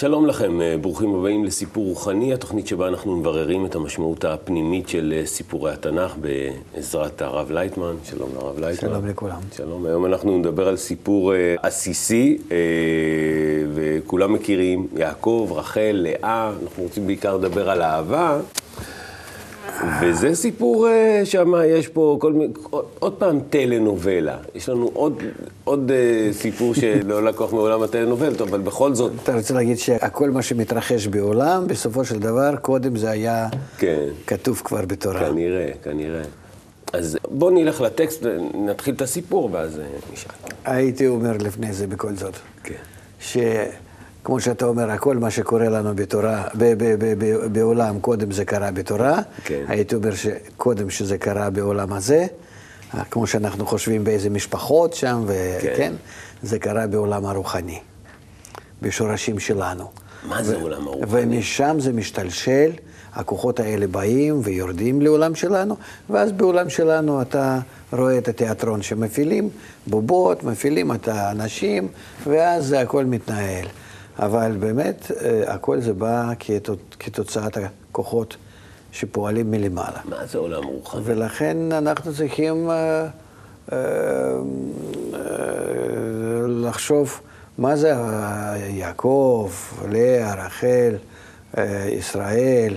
שלום לכם, אה, ברוכים הבאים לסיפור רוחני, התוכנית שבה אנחנו מבררים את המשמעות הפנימית של אה, סיפורי התנ"ך בעזרת הרב לייטמן. שלום לרב לייטמן. שלום לכולם. שלום, היום אנחנו נדבר על סיפור אה, עסיסי, וכולם מכירים, יעקב, רחל, לאה, אנחנו רוצים בעיקר לדבר על אהבה. וזה סיפור uh, שם, יש פה כל מיני, עוד פעם טלנובלה. יש לנו עוד, עוד uh, סיפור שלא לקוח מעולם הטלנובלות, אבל בכל זאת... אתה רוצה להגיד שהכל מה שמתרחש בעולם, בסופו של דבר, קודם זה היה כן. כתוב כבר בתורה. כנראה, כנראה. אז בואו נלך לטקסט, נתחיל את הסיפור, ואז אה, נשאל. הייתי אומר לפני זה בכל זאת. כן. ש... כמו שאתה אומר, הכל מה שקורה לנו בתורה, ב- ב- ב- בעולם, קודם זה קרה בתורה. כן. הייתי אומר שקודם שזה קרה בעולם הזה, כמו שאנחנו חושבים באיזה משפחות שם, וכן, כן. זה קרה בעולם הרוחני, בשורשים שלנו. מה זה עולם הרוחני? ומשם זה משתלשל, הכוחות האלה באים ויורדים לעולם שלנו, ואז בעולם שלנו אתה רואה את התיאטרון שמפעילים, בובות, מפעילים את האנשים, ואז זה הכל מתנהל. אבל באמת, אה, הכל זה בא כתוצאת הכוחות שפועלים מלמעלה. מה זה עולם רוחני? ולכן אנחנו צריכים אה, אה, לחשוב מה זה יעקב, לאה, רחל, ישראל,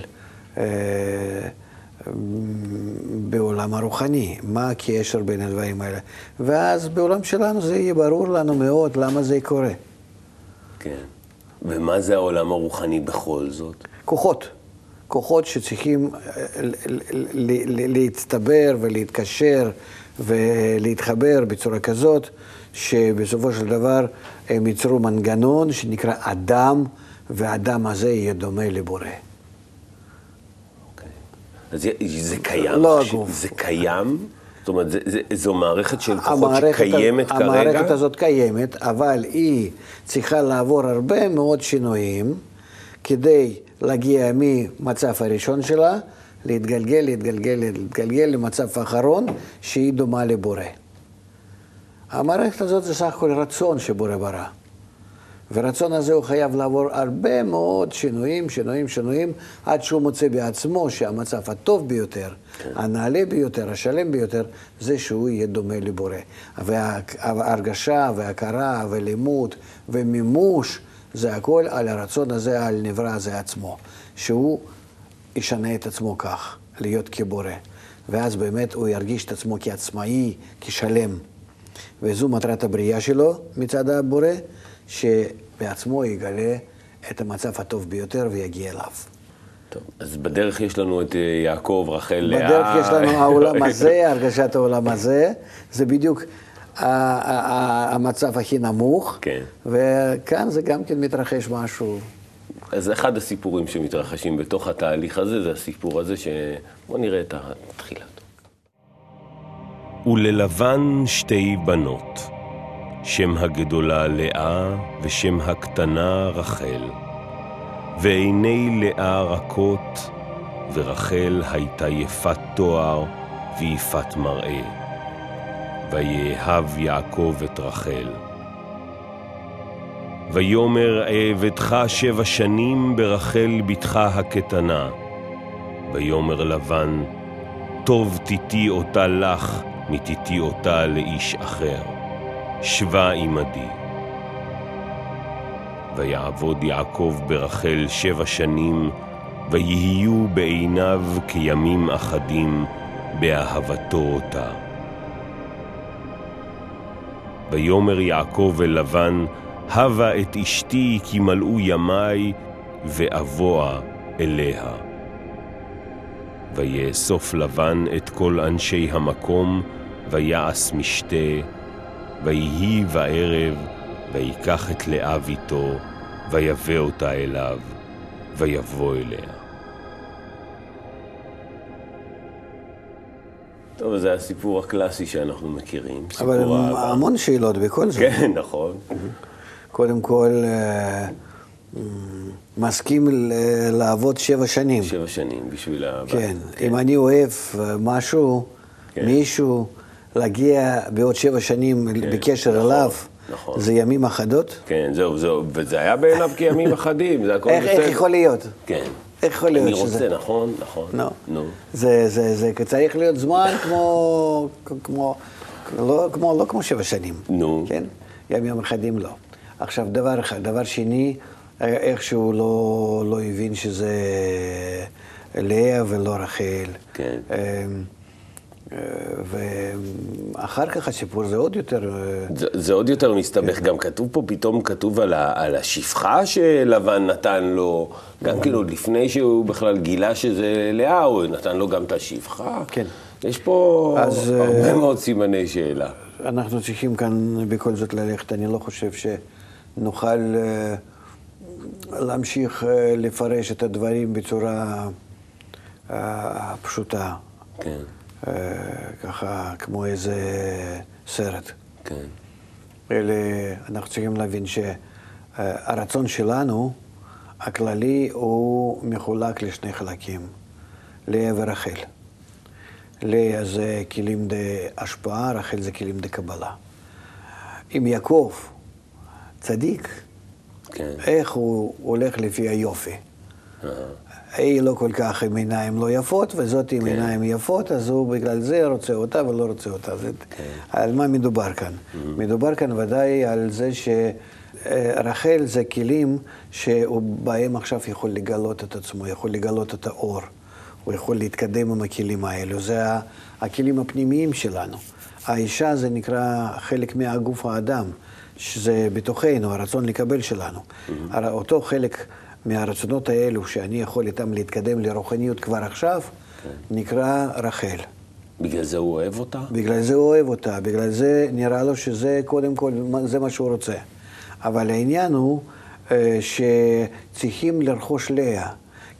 בעולם הרוחני, מה הקשר בין הדברים האלה. ואז בעולם שלנו זה יהיה ברור לנו מאוד למה זה קורה. כן. ומה זה העולם הרוחני בכל זאת? כוחות. כוחות שצריכים אה, להצטבר ולהתקשר ולהתחבר בצורה כזאת, שבסופו של דבר הם ייצרו מנגנון שנקרא אדם, והאדם הזה יהיה דומה לבורא. אוקיי. אז זה קיים? לא הגוף. זה קיים? זאת אומרת, זה, זה, זו מערכת של כוחות שקיימת כרגע? המערכת הזאת קיימת, אבל היא צריכה לעבור הרבה מאוד שינויים כדי להגיע ממצב הראשון שלה, להתגלגל, להתגלגל, להתגלגל למצב האחרון, שהיא דומה לבורא. המערכת הזאת זה סך הכל רצון שבורא ברא. ורצון הזה הוא חייב לעבור הרבה מאוד שינויים, שינויים, שינויים, עד שהוא מוצא בעצמו שהמצב הטוב ביותר, כן. הנעלה ביותר, השלם ביותר, זה שהוא יהיה דומה לבורא. וההרגשה וההכרה ולימוד ומימוש, זה הכל על הרצון הזה, על נברא הזה עצמו, שהוא ישנה את עצמו כך, להיות כבורא. ואז באמת הוא ירגיש את עצמו כעצמאי, כשלם. וזו מטרת הבריאה שלו מצד הבורא. שבעצמו יגלה את המצב הטוב ביותר ויגיע אליו. טוב, אז בדרך יש לנו את אה, יעקב, רחל, לאה. בדרך יש לנו העולם הזה, הרגשת העולם הזה, זה בדיוק המצב הכי נמוך, כן. וכאן זה גם כן מתרחש משהו. אז אחד הסיפורים שמתרחשים בתוך התהליך הזה, זה הסיפור הזה ש... בואו נראה את התחילה. וללבן שתי בנות. שם הגדולה לאה ושם הקטנה רחל. ועיני לאה רכות, ורחל הייתה יפת תואר ויפת מראה. ויאהב יעקב את רחל. ויאמר אעבדך שבע שנים ברחל בתך הקטנה. ויאמר לבן, טוב תיתי אותה לך מתיתי אותה לאיש אחר. שבה עמדי. ויעבוד יעקב ברחל שבע שנים, ויהיו בעיניו כימים אחדים, באהבתו אותה. ויאמר יעקב אל לבן, הבה את אשתי כי מלאו ימי, ואבוה אליה. ויאסוף לבן את כל אנשי המקום, ויעש משתה, ויהי בערב, ויקח את לאה ביתו, ויבא אותה אליו, ויבוא אליה. טוב, זה הסיפור הקלאסי שאנחנו מכירים. אבל. המון שאלות בכל זאת. כן, נכון. קודם כל, אה, מסכים לעבוד שבע שנים. שבע שנים בשביל ה... כן. כן. אם אני אוהב משהו, כן. מישהו... להגיע בעוד שבע שנים כן, בקשר נכון, אליו, נכון. זה ימים אחדות. כן, זהו, זהו, וזה היה בעיניו כימים אחדים, זה הכל איך, בסדר. איך יכול להיות? כן. איך יכול להיות אני שזה... רוצה, נכון, נכון. נו. נו. זה, זה, זה צריך להיות זמן כמו, כמו, לא, כמו, לא כמו שבע שנים. נו. כן? ימים אחדים לא. עכשיו, דבר אחד. דבר שני, איכשהו לא, לא הבין שזה לאה ולא רחל. כן. אה, ואחר כך הסיפור זה עוד יותר... אה, זה, זה עוד יותר מסתבך, גם כתוב פה, פתאום כתוב על, ה, על השפחה שלבן נתן לו, גם כאילו לפני שהוא בכלל גילה שזה לאה, הוא נתן לו גם את השפחה. כן. יש פה אז, הרבה אה, מאוד סימני שאלה. אנחנו צריכים כאן בכל זאת ללכת. אני לא חושב שנוכל להמשיך לפרש את הדברים בצורה פשוטה, כן, ככה כמו איזה סרט. כן, אלה, אנחנו צריכים להבין שהרצון שלנו, הכללי, הוא מחולק לשני חלקים, לאה ורחל. לאה זה כלים דהשפעה, רחל זה כלים דקבלה. עם יעקב, צדיק, כן. איך הוא הולך לפי היופי. אה, היא לא כל כך עם עיניים לא יפות, וזאת עם כן. עיניים יפות, אז הוא בגלל זה רוצה אותה ולא רוצה אותה. זה, כן. על מה מדובר כאן? מדובר כאן ודאי על זה שרחל זה כלים שבהם עכשיו יכול לגלות את עצמו, יכול לגלות את האור. הוא יכול להתקדם עם הכלים האלו. זה הכלים הפנימיים שלנו. האישה זה נקרא חלק מהגוף האדם, שזה בתוכנו, הרצון לקבל שלנו. הר- אותו חלק מהרצונות האלו, שאני יכול איתם להתקדם לרוחניות כבר עכשיו, נקרא רחל. בגלל זה הוא אוהב אותה? בגלל זה הוא אוהב אותה, בגלל זה נראה לו שזה קודם כל, זה מה שהוא רוצה. אבל העניין הוא אה, שצריכים לרכוש לאה.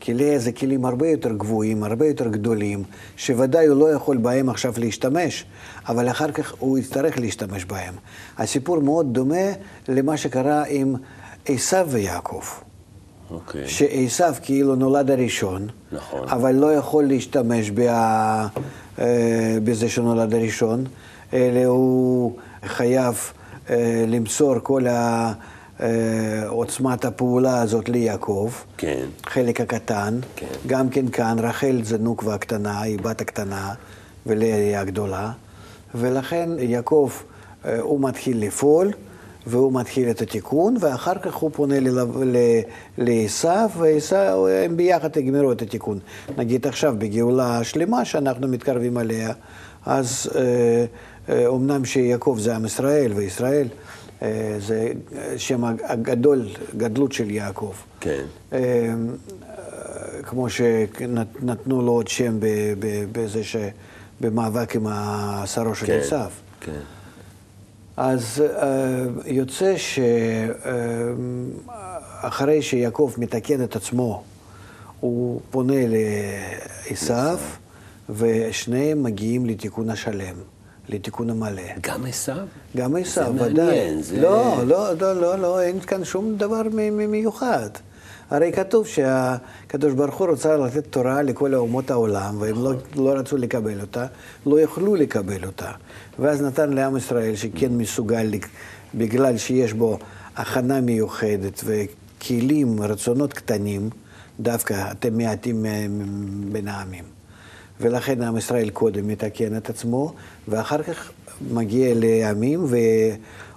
כי לאה זה כלים הרבה יותר גבוהים, הרבה יותר גדולים, שוודאי הוא לא יכול בהם עכשיו להשתמש, אבל אחר כך הוא יצטרך להשתמש בהם. הסיפור מאוד דומה למה שקרה עם עשיו ויעקב. אוקיי. שעשיו כאילו נולד הראשון, נכון. אבל לא יכול להשתמש בה, אה, בזה שנולד הראשון, אלא הוא חייב אה, למסור כל ה- אה, עוצמת הפעולה הזאת ליעקב, כן. חלק הקטן, כן. גם כן כאן, רחל זה נוקבה הקטנה, היא בת הקטנה, ולאה היא הגדולה, ולכן יעקב, הוא מתחיל לפעול, והוא מתחיל את התיקון, ואחר כך הוא פונה לעשו, ועשו, הם ביחד יגמרו את התיקון. נגיד עכשיו, בגאולה השלמה שאנחנו מתקרבים אליה, אז אה, אה, אומנם שיעקב זה עם ישראל, וישראל אה, זה שם הגדול, גדלות של יעקב. כן. אה, כמו שנתנו לו עוד שם בזה ש... במאבק עם השרו של כן. עשיו. כן. אז אה, יוצא שאחרי שיעקב מתקן את עצמו, הוא פונה לעשיו, ושניהם מגיעים לתיקון השלם, לתיקון המלא. גם עשיו? גם עשיו, זה ודאי. מעניין, זה- לא, לא, לא, לא, לא, אין כאן שום דבר מיוחד. הרי כתוב שהקדוש ברוך הוא רוצה לתת תורה לכל אומות העולם, והם לא, לא רצו לקבל אותה, לא יכלו לקבל אותה. ואז נתן לעם ישראל שכן מסוגל, בגלל שיש בו הכנה מיוחדת וכלים, רצונות קטנים, דווקא אתם מעטים בין העמים. ולכן עם ישראל קודם מתקן את עצמו, ואחר כך מגיע לעמים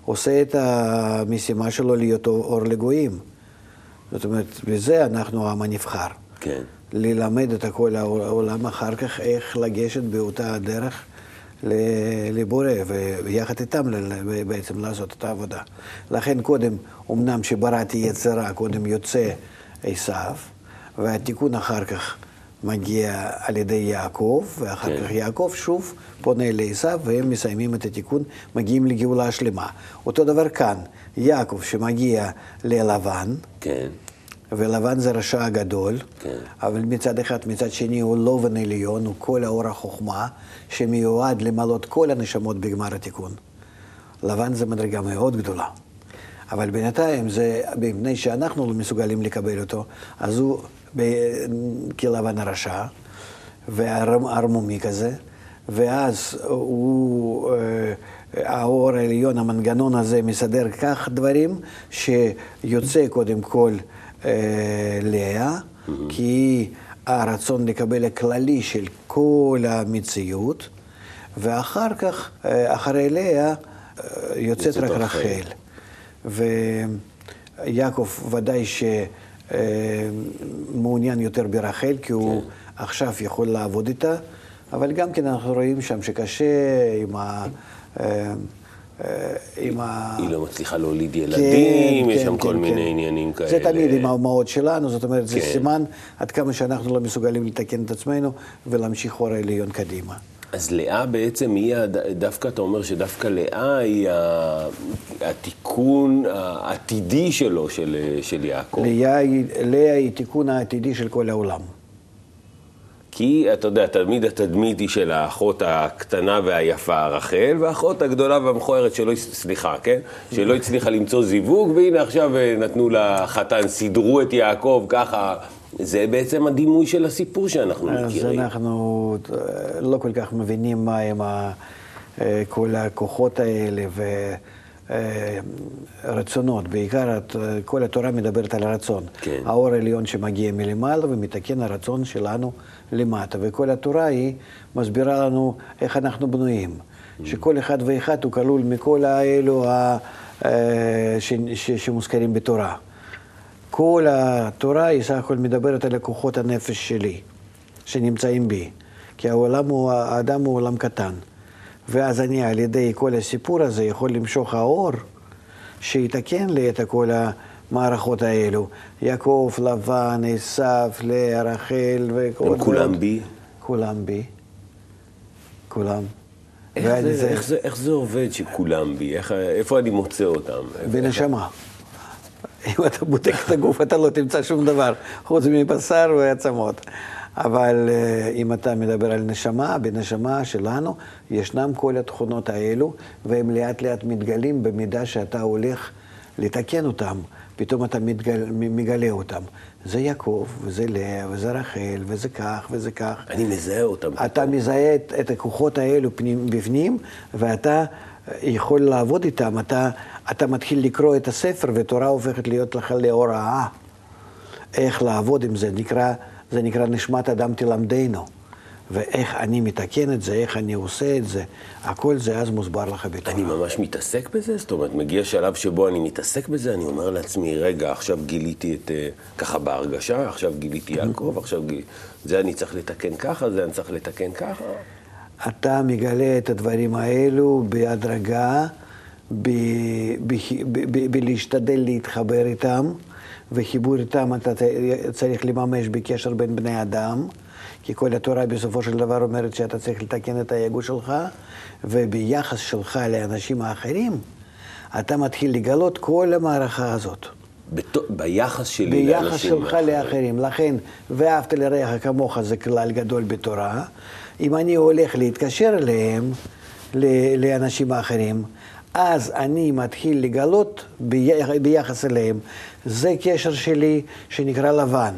ועושה את המשימה שלו להיות אור לגויים. זאת אומרת, בזה אנחנו העם הנבחר. כן. ללמד את כל העולם אחר כך איך לגשת באותה הדרך לבורא, ויחד איתם בעצם לעשות את העבודה. לכן קודם, אמנם שבראתי יצרה, קודם יוצא עשיו, והתיקון אחר כך מגיע על ידי יעקב, ואחר כן. כך יעקב שוב פונה לעשיו, והם מסיימים את התיקון, מגיעים לגאולה השלמה. אותו דבר כאן, יעקב שמגיע ללבן, כן. ולבן זה רשע הגדול, כן. אבל מצד אחד, מצד שני הוא לא בן עליון, הוא כל האור החוכמה, שמיועד למלות כל הנשמות בגמר התיקון. לבן זה מדרגה מאוד גדולה. אבל בינתיים זה, מפני שאנחנו לא מסוגלים לקבל אותו, אז הוא כלבן הרשע, והערמומי כזה, ואז הוא, אה, האור העליון, המנגנון הזה מסדר כך דברים, שיוצא קודם כל אה, לאה, mm-hmm. כי הרצון לקבל הכללי של כל המציאות, ואחר כך, אה, אחרי לאה, יוצאת רק רחל. ויעקב ודאי שמעוניין יותר ברחל, כי הוא כן. עכשיו יכול לעבוד איתה, אבל גם כן אנחנו רואים שם שקשה עם ה... אה, אה, עם ה... היא לא מצליחה להוליד כן, ילדים, כן, יש שם כן, כל כן. מיני עניינים כאלה. זה תמיד עם האומהות שלנו, זאת אומרת, זה כן. סימן עד כמה שאנחנו לא מסוגלים לתקן את עצמנו ולהמשיך אור העליון קדימה. אז לאה בעצם היא, דווקא אתה אומר שדווקא לאה היא התיקון העתידי שלו, של, של יעקב. לאה היא, לאה היא תיקון העתידי של כל העולם. כי אתה יודע, תמיד התדמית היא של האחות הקטנה והיפה, רחל, והאחות הגדולה והמכוערת שלא, סליחה, כן? שלא הצליחה למצוא זיווג, והנה עכשיו אה, נתנו לחתן, סידרו את יעקב ככה. זה בעצם הדימוי של הסיפור שאנחנו מכירים. אז אנחנו אה, לא כל כך מבינים מה הם אה, כל הכוחות האלה ורצונות. בעיקר כל התורה מדברת על הרצון. כן. האור העליון שמגיע מלמעלה ומתקן הרצון שלנו למטה. וכל התורה היא מסבירה לנו איך אנחנו בנויים. שכל אחד ואחד הוא כלול מכל האלו אה, שמוזכרים בתורה. כל התורה היא סך הכל מדברת על לקוחות הנפש שלי, שנמצאים בי. כי העולם הוא, האדם הוא עולם קטן. ואז אני על ידי כל הסיפור הזה יכול למשוך האור שיתקן לי את כל המערכות האלו. יעקב, לבן, עשו, לאה, רחל וכל... הם כולם בי? כולם בי. כולם. איך זה, איך, זה, איך זה עובד שכולם בי? איך, איפה אני מוצא אותם? בנשמה. אם אתה בודק את הגוף, אתה לא תמצא שום דבר, חוץ מבשר ועצמות. אבל uh, אם אתה מדבר על נשמה, בנשמה שלנו ישנם כל התכונות האלו, והם לאט לאט מתגלים במידה שאתה הולך לתקן אותם. פתאום אתה מתגל, מגלה אותם. זה יעקב, וזה לאה, וזה רחל, וזה כך, וזה כך. אני מזהה אותם. אתה מזהה את, את הכוחות האלו פנים, בפנים, ואתה יכול לעבוד איתם. אתה, אתה מתחיל לקרוא את הספר, ותורה הופכת להיות לך להוראה. איך לעבוד עם זה, נקרא, זה נקרא נשמת אדם תלמדנו. ואיך אני מתקן את זה, איך אני עושה את זה, הכל זה אז מוסבר לך בתורה. אני ממש מתעסק בזה? זאת אומרת, מגיע שלב שבו אני מתעסק בזה, אני אומר לעצמי, רגע, עכשיו גיליתי את, אה, ככה בהרגשה, עכשיו גיליתי יעקב, עכשיו גיל... זה אני צריך לתקן ככה, זה אני צריך לתקן ככה. אתה מגלה את הדברים האלו בהדרגה, בלהשתדל להתחבר איתם, וחיבור איתם אתה צריך לממש בקשר בין בני אדם. כי כל התורה בסופו של דבר אומרת שאתה צריך לתקן את האגו שלך, וביחס שלך לאנשים האחרים, אתה מתחיל לגלות כל המערכה הזאת. בת... ביחס שלי ביחס לאנשים ביחס שלך אחרים. לאחרים. לכן, ואהבת לרעך כמוך זה כלל גדול בתורה. אם אני הולך להתקשר אליהם, לאנשים האחרים, אז אני מתחיל לגלות ביחס אליהם. זה קשר שלי שנקרא לבן.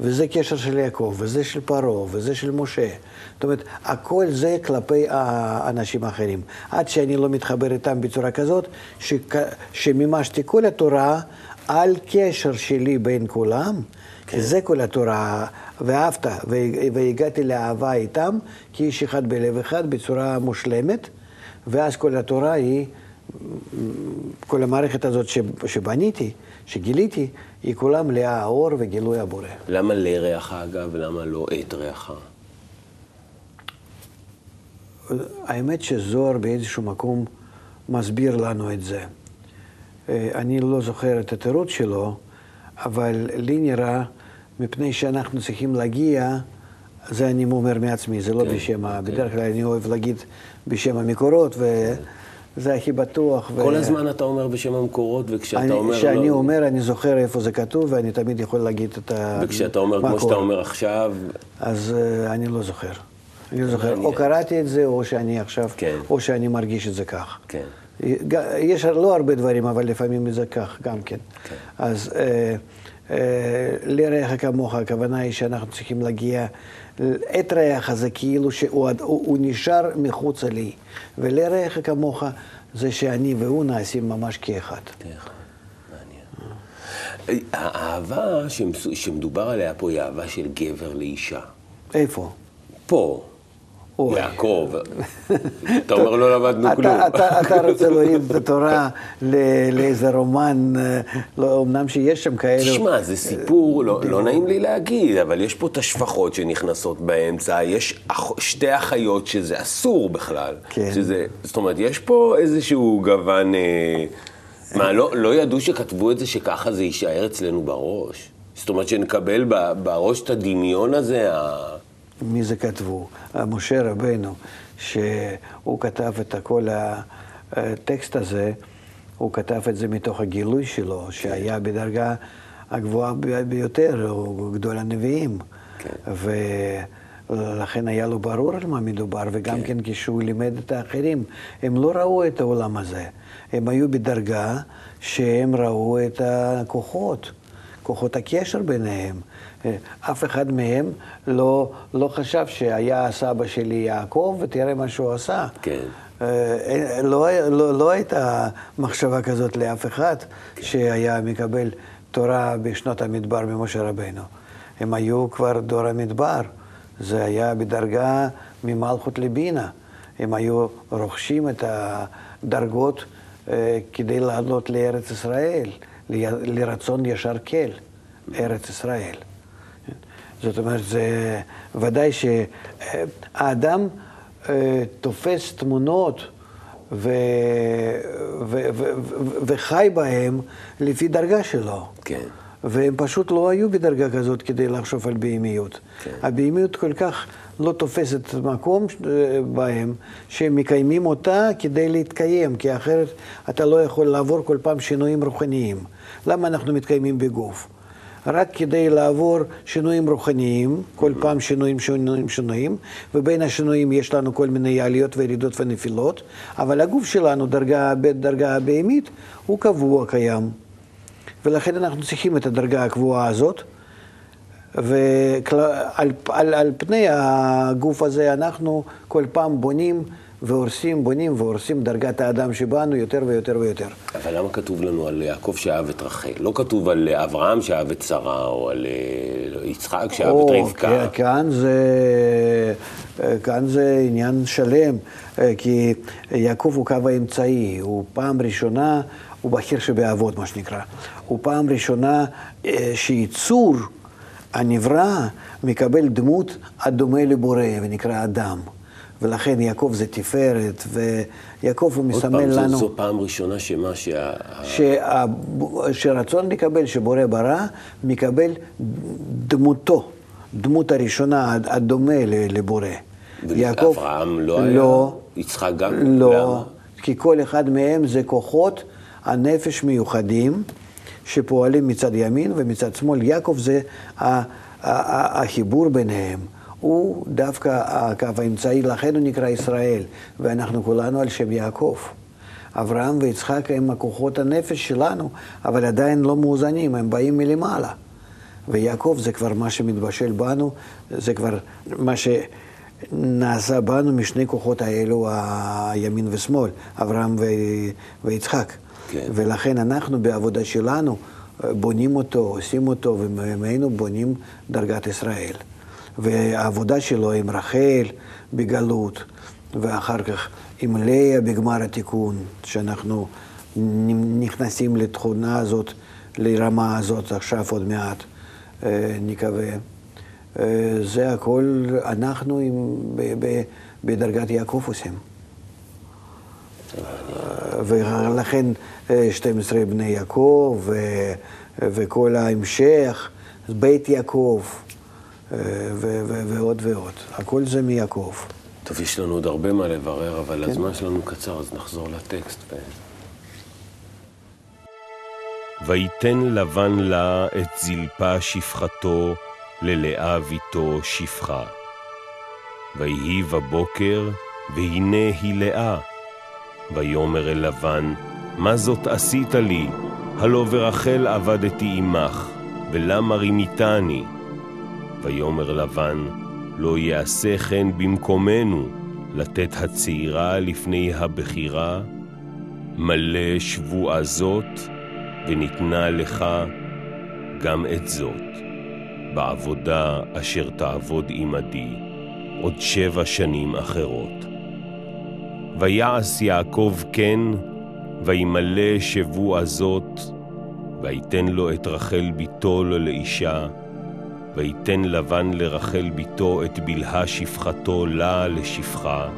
וזה קשר של יעקב, וזה של פרעה, וזה של משה. זאת אומרת, הכל זה כלפי האנשים האחרים. עד שאני לא מתחבר איתם בצורה כזאת, שכ... שמימשתי כל התורה על קשר שלי בין כולם, כן. כי זה כל התורה, ואהבת, והגעתי לאהבה איתם, כאיש אחד בלב אחד, בצורה מושלמת, ואז כל התורה היא, כל המערכת הזאת שבניתי, שגיליתי, היא כולה מלאה האור וגילוי הבורא. למה לרעך אגב, למה לא את רעך? האמת שזוהר באיזשהו מקום מסביר לנו את זה. אה, אני לא זוכר את התירוץ שלו, אבל לי נראה, מפני שאנחנו צריכים להגיע, זה אני אומר מעצמי, זה לא כן, בשם, כן. בדרך כלל אני אוהב להגיד בשם המקורות, ו... כן. זה הכי בטוח. כל ו... הזמן אתה אומר בשם המקורות, וכשאתה אני, אומר... כשאני לא... אומר, אני זוכר איפה זה כתוב, ואני תמיד יכול להגיד את ה... וכשאתה אומר, כמו שאתה אומר עכשיו... אז uh, אני לא זוכר. אני לא זוכר. או קראתי את זה, או שאני עכשיו... כן. או שאני מרגיש את זה כך. כן. יש לא הרבה דברים, אבל לפעמים זה כך גם כן. כן. אז uh, uh, לריח כמוך, הכוונה היא שאנחנו צריכים להגיע, את ריח הזה כאילו שהוא הוא, הוא נשאר מחוצה לי, ולריח כמוך זה שאני והוא נעשים ממש כאחד. כאחד, מעניין. האהבה שמדובר עליה פה היא אהבה של גבר לאישה. איפה? פה. יעקב, אתה אומר לא למדנו כלום. אתה רוצה להוריד את התורה לאיזה רומן, לא, אמנם שיש שם כאלה. תשמע, זה סיפור, לא, לא נעים לי להגיד, אבל יש פה את השפחות שנכנסות באמצע, יש שתי אחיות שזה אסור בכלל. כן. שזה, זאת אומרת, יש פה איזשהו גוון... אה, מה, לא, לא ידעו שכתבו את זה שככה זה יישאר אצלנו בראש? זאת אומרת שנקבל בראש את הדמיון הזה, מי זה כתבו? משה רבנו, שהוא כתב את כל הטקסט הזה, הוא כתב את זה מתוך הגילוי שלו, שהיה בדרגה הגבוהה ביותר, הוא גדול הנביאים. כן. ולכן היה לו ברור על מה מדובר, וגם כן. כן כשהוא לימד את האחרים, הם לא ראו את העולם הזה. הם היו בדרגה שהם ראו את הכוחות, כוחות הקשר ביניהם. אף אחד מהם לא, לא חשב שהיה סבא שלי יעקב, ותראה מה שהוא עשה. כן. אה, לא, לא, לא הייתה מחשבה כזאת לאף אחד כן. שהיה מקבל תורה בשנות המדבר ממשה רבנו. הם היו כבר דור המדבר. זה היה בדרגה ממלכות לבינה. הם היו רוכשים את הדרגות אה, כדי לעלות לארץ ישראל, לרצון ישר כל, ארץ ישראל. זאת אומרת, זה ודאי שהאדם אה, תופס תמונות ו, ו, ו, וחי בהם לפי דרגה שלו. כן. והם פשוט לא היו בדרגה כזאת כדי לחשוב על בהמיות. כן. הבהמיות כל כך לא תופסת מקום אה, בהם, שהם מקיימים אותה כדי להתקיים, כי אחרת אתה לא יכול לעבור כל פעם שינויים רוחניים. למה אנחנו מתקיימים בגוף? רק כדי לעבור שינויים רוחניים, כל פעם שינויים, שינויים, שינויים, ובין השינויים יש לנו כל מיני עליות וירידות ונפילות, אבל הגוף שלנו, דרגה, בדרגה הבהמית, הוא קבוע קיים. ולכן אנחנו צריכים את הדרגה הקבועה הזאת, ועל על, על פני הגוף הזה אנחנו כל פעם בונים והורסים, בונים והורסים דרגת האדם שבנו יותר ויותר ויותר. אבל למה כתוב לנו על יעקב שאהב את רחל? לא כתוב על אברהם שאהב את שרה, או על אה, יצחק שאהב את רבקה. כן, כאן זה, כאן זה עניין שלם, אה, כי יעקב הוא קו האמצעי, הוא פעם ראשונה, הוא בחיר שבאבות, מה שנקרא. הוא פעם ראשונה אה, שיצור הנברא מקבל דמות הדומה לבורא, ונקרא אדם. ולכן יעקב זה תפארת, ויעקב הוא מסמל לנו... עוד פעם, זו, פעם ראשונה שמה שה... שה... שרצון לקבל, שבורא ברא, מקבל דמותו, דמות הראשונה, הדומה לבורא. יעקב... אברהם לא היה? לא. יצחק גם? לא. למה? כי כל אחד מהם זה כוחות הנפש מיוחדים, שפועלים מצד ימין ומצד שמאל. יעקב זה החיבור ביניהם. הוא דווקא הקו האמצעי, לכן הוא נקרא ישראל, ואנחנו כולנו על שם יעקב. אברהם ויצחק הם הכוחות הנפש שלנו, אבל עדיין לא מאוזנים, הם באים מלמעלה. ויעקב זה כבר מה שמתבשל בנו, זה כבר מה שנעשה בנו משני כוחות האלו, הימין ושמאל, אברהם ו... ויצחק. כן. ולכן אנחנו בעבודה שלנו בונים אותו, עושים אותו, וממנו בונים דרגת ישראל. והעבודה שלו עם רחל בגלות, ואחר כך עם לאה בגמר התיקון, שאנחנו נכנסים לתכונה הזאת, לרמה הזאת עכשיו עוד מעט, אה, נקווה. אה, זה הכל אנחנו עם, ב, ב, בדרגת יעקב עושים. ולכן 12 אה, בני יעקב וכל ההמשך, בית יעקב. ועוד ועוד. הכל זה מיעקב. טוב, יש לנו עוד הרבה מה לברר, אבל כן. הזמן שלנו קצר, אז נחזור לטקסט. ויתן לבן לה את זלפה שפחתו, ללאה ביתו שפחה. ויהי בבוקר, והנה היא לאה. ויאמר אל לבן, מה זאת עשית לי? הלא ורחל עבדתי עמך. ולמה רימיתני? ויאמר לבן, לא יעשה כן במקומנו לתת הצעירה לפני הבכירה, מלא שבועה זאת, וניתנה לך גם את זאת, בעבודה אשר תעבוד עמדי עוד שבע שנים אחרות. ויעש יעקב כן, וימלא שבועה זאת, ויתן לו את רחל בתו לאישה, ויתן לבן לרחל בתו את בלהה שפחתו לה לשפחה,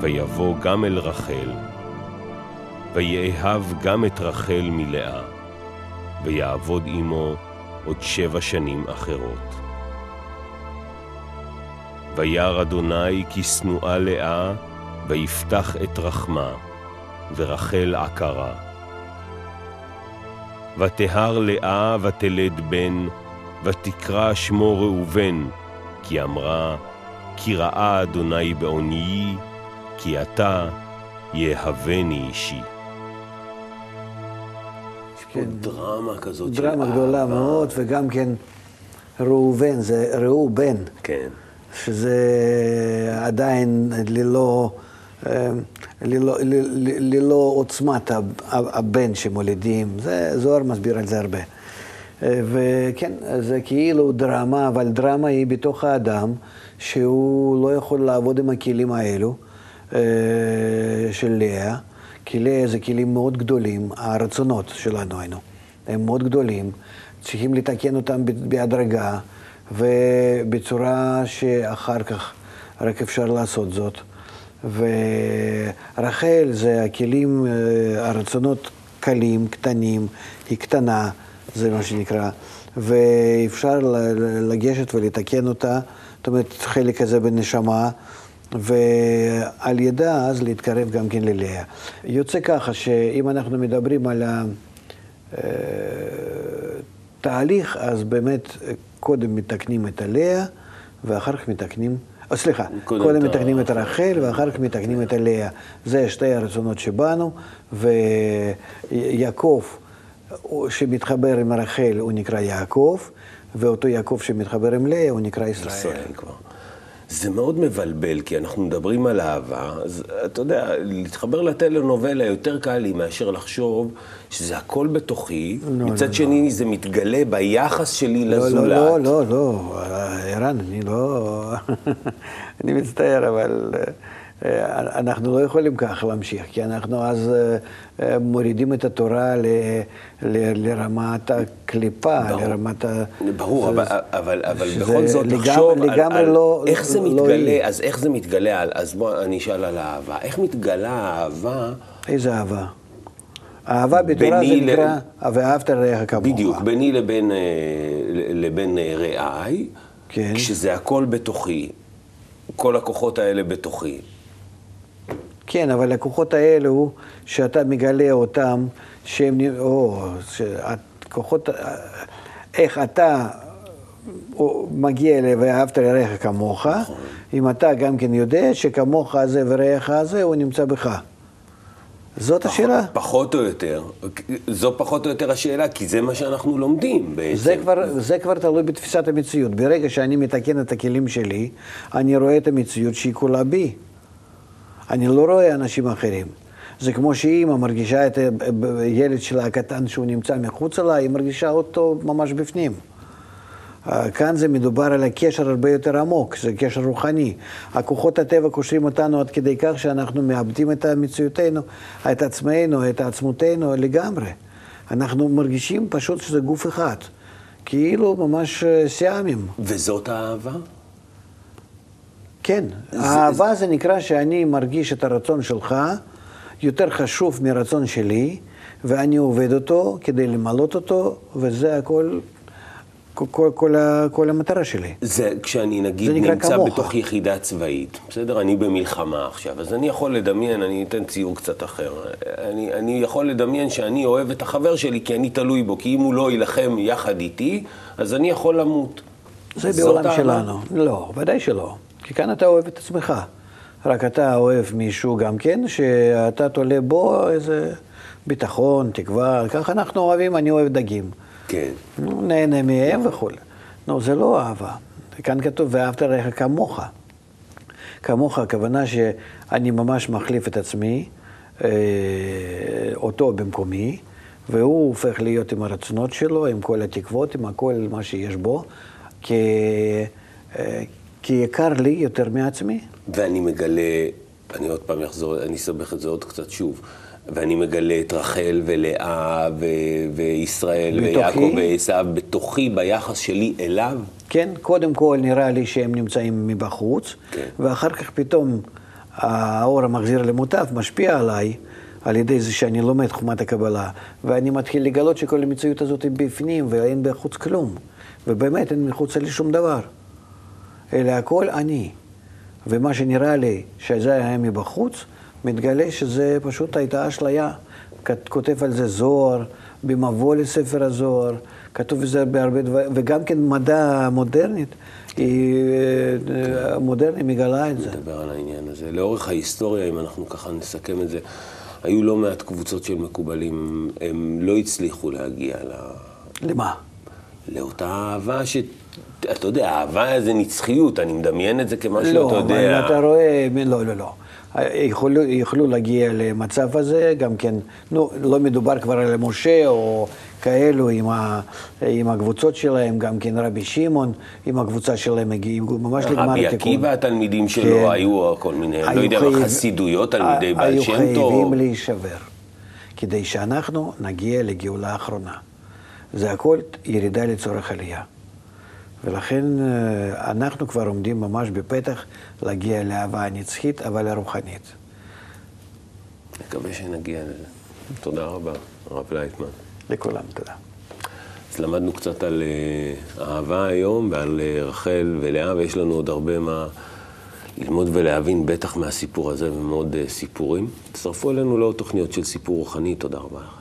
ויבוא גם אל רחל, ויאהב גם את רחל מלאה, ויעבוד עמו עוד שבע שנים אחרות. וירא אדוני כי שנואה לאה, ויפתח את רחמה, ורחל עקרה. ותהר לאה ותלד בן, ותקרא שמו ראובן, כי אמרה, כי ראה אדוני בעוניי, כי אתה יהבני אישי. כן. דרמה כזאת של דרמה גדולה אהבה. מאוד, וגם כן ראובן, זה ראובן, כן. שזה עדיין ללא, ללא, ל- ללא עוצמת הב- הבן שמולידים, זה, זוהר מסביר על זה הרבה. וכן, זה כאילו דרמה, אבל דרמה היא בתוך האדם, שהוא לא יכול לעבוד עם הכלים האלו אה, של לאה, לאה זה כלים מאוד גדולים, הרצונות שלנו היינו, הם מאוד גדולים, צריכים לתקן אותם בהדרגה ובצורה שאחר כך רק אפשר לעשות זאת. ורחל זה הכלים, אה, הרצונות קלים, קטנים, היא קטנה, זה מה שנקרא, ואפשר לגשת ולתקן אותה, זאת אומרת, חלק הזה בנשמה, ועל ידה אז להתקרב גם כן ללאה. יוצא ככה שאם אנחנו מדברים על התהליך, אז באמת קודם מתקנים את הלאה, ואחר כך מתקנים, או סליחה, קודם קודם, מתקנים את רחל, ואחר כך מתקנים את הלאה. זה שתי הרצונות שבאנו, ויעקב, שמתחבר עם רחל, הוא נקרא יעקב, ואותו יעקב שמתחבר עם לאה, הוא נקרא ישראל. ישראל כבר. זה מאוד מבלבל, כי אנחנו מדברים על אהבה, אז אתה יודע, להתחבר לטלנובלה יותר קל לי מאשר לחשוב שזה הכל בתוכי, לא, מצד לא, שני זה מתגלה ביחס שלי לא, לזולת. לא, לא, לא, לא, ערן, אני לא... אני מצטער, אבל אה, אנחנו לא יכולים כך להמשיך, כי אנחנו אז אה, אה, מורידים את התורה ל- ל- לרמת הקליפה, ברור. לרמת ה... ברור, אבל, אבל, אבל בכל זאת, לגמרי- לחשוב על, לגמרי על לא- איך זה לא מתגלה, היא. אז איך זה מתגלה, אז בוא אני אשאל על האהבה. איך מתגלה האהבה, איזה אהבה? אהבה בתורה זה ביני ל- נקרא, ואהבת לרעך כמוך. בדיוק, ביני לבין, אה, לבין אה, רעיי, כן. כשזה הכל בתוכי, כל הכוחות האלה בתוכי. כן, אבל הכוחות האלו, שאתה מגלה אותם, שהם, או, שהכוחות, איך אתה מגיע אליהם ואהבת לרעך כמוך, אם אתה גם כן יודע שכמוך הזה ורעך הזה, הוא נמצא בך. זאת השאלה. פחות או יותר, זו פחות או יותר השאלה, כי זה מה שאנחנו לומדים בעצם. זה כבר, זה כבר תלוי בתפיסת המציאות. ברגע שאני מתקן את הכלים שלי, אני רואה את המציאות שהיא כולה בי. אני לא רואה אנשים אחרים. זה כמו שאימא מרגישה את הילד שלה הקטן שהוא נמצא מחוצה לה, היא מרגישה אותו ממש בפנים. אה, כאן זה מדובר על הקשר הרבה יותר עמוק, זה קשר רוחני. הכוחות הטבע קושרים אותנו עד כדי כך שאנחנו מאבדים את מציאותנו, את עצמנו, את עצמותנו לגמרי. אנחנו מרגישים פשוט שזה גוף אחד, כאילו ממש אה, סיאמים. וזאת האהבה? כן, זה- האהבה זה נקרא שאני מרגיש את הרצון שלך יותר חשוב מרצון שלי, ואני עובד אותו כדי למלות אותו, וזה הכל, כל, כל, כל, כל המטרה שלי. זה כשאני נגיד זה נמצא כמוך. בתוך יחידה צבאית, בסדר? אני במלחמה עכשיו, אז אני יכול לדמיין, אני אתן ציור קצת אחר. אני, אני יכול לדמיין שאני אוהב את החבר שלי כי אני תלוי בו, כי אם הוא לא יילחם יחד איתי, אז אני יכול למות. זה בעולם? שלנו. לא, ודאי שלא. כי כאן אתה אוהב את עצמך. רק אתה אוהב מישהו גם כן, שאתה תולה בו איזה ביטחון, תקווה. ככה אנחנו אוהבים, אני אוהב דגים. כן. נו, נהנה מהם וכולי. נו, זה לא אהבה. כאן כתוב, ואהבת רעך כמוך. כמוך, הכוונה שאני ממש מחליף את עצמי, אה, אותו במקומי, והוא הופך להיות עם הרצונות שלו, עם כל התקוות, עם הכל מה שיש בו, כי, אה, כי יקר לי יותר מעצמי. ואני מגלה, אני עוד פעם אחזור, אני אסבך את זה עוד קצת שוב. ואני מגלה את רחל ולאה ו- וישראל בתוכי? ויעקב ועשיו בתוכי, ביחס שלי אליו. כן, קודם כל נראה לי שהם נמצאים מבחוץ, כן. ואחר כך פתאום האור המחזיר למוטב משפיע עליי, על ידי זה שאני לומד חומת הקבלה, ואני מתחיל לגלות שכל המציאות הזאת היא בפנים ואין בחוץ כלום, ובאמת אין מחוץ לי שום דבר, אלא הכל אני. ומה שנראה לי שזה היה מבחוץ, מתגלה שזה פשוט הייתה אשליה. כותב על זה זוהר, במבוא לספר הזוהר, כתוב בזה בהרבה דברים, וגם כן מדע מודרנית, היא אה, מודרנית מגלה את זה. נדבר על העניין הזה. לאורך ההיסטוריה, אם אנחנו ככה נסכם את זה, היו לא מעט קבוצות של מקובלים, הם לא הצליחו להגיע ל... למה? לאותה אהבה ש... אתה יודע, אהבה זה נצחיות, אני מדמיין את זה כמשהו, לא, אתה יודע... אבל אתה רואה, לא, לא, לא. יכולו, יכלו להגיע למצב הזה, גם כן, נו, לא מדובר כבר על משה או כאלו עם, ה, עם הקבוצות שלהם, גם כן רבי שמעון עם הקבוצה שלהם הגיעו ממש לגמר רבי התיקון. עקיבא, התלמידים שלו, כן. היו כל מיני, לא היו יודע, חייב- חסידויות, תלמידי בעל היו שם חייבים טוב. להישבר, כדי שאנחנו נגיע לגאולה האחרונה. זה הכל ירידה לצורך עלייה. ולכן אה, אנחנו כבר עומדים ממש בפתח להגיע לאהבה הנצחית, אבל הרוחנית. מקווה שנגיע לזה. תודה רבה, הרב לייטמן. לכולם, תודה. אז למדנו קצת על אה, אהבה היום ועל אה, רחל ולאה, ויש לנו עוד הרבה מה ללמוד ולהבין, בטח מהסיפור הזה ומעוד סיפורים. תצטרפו אלינו לעוד תוכניות של סיפור רוחני. תודה רבה לכם.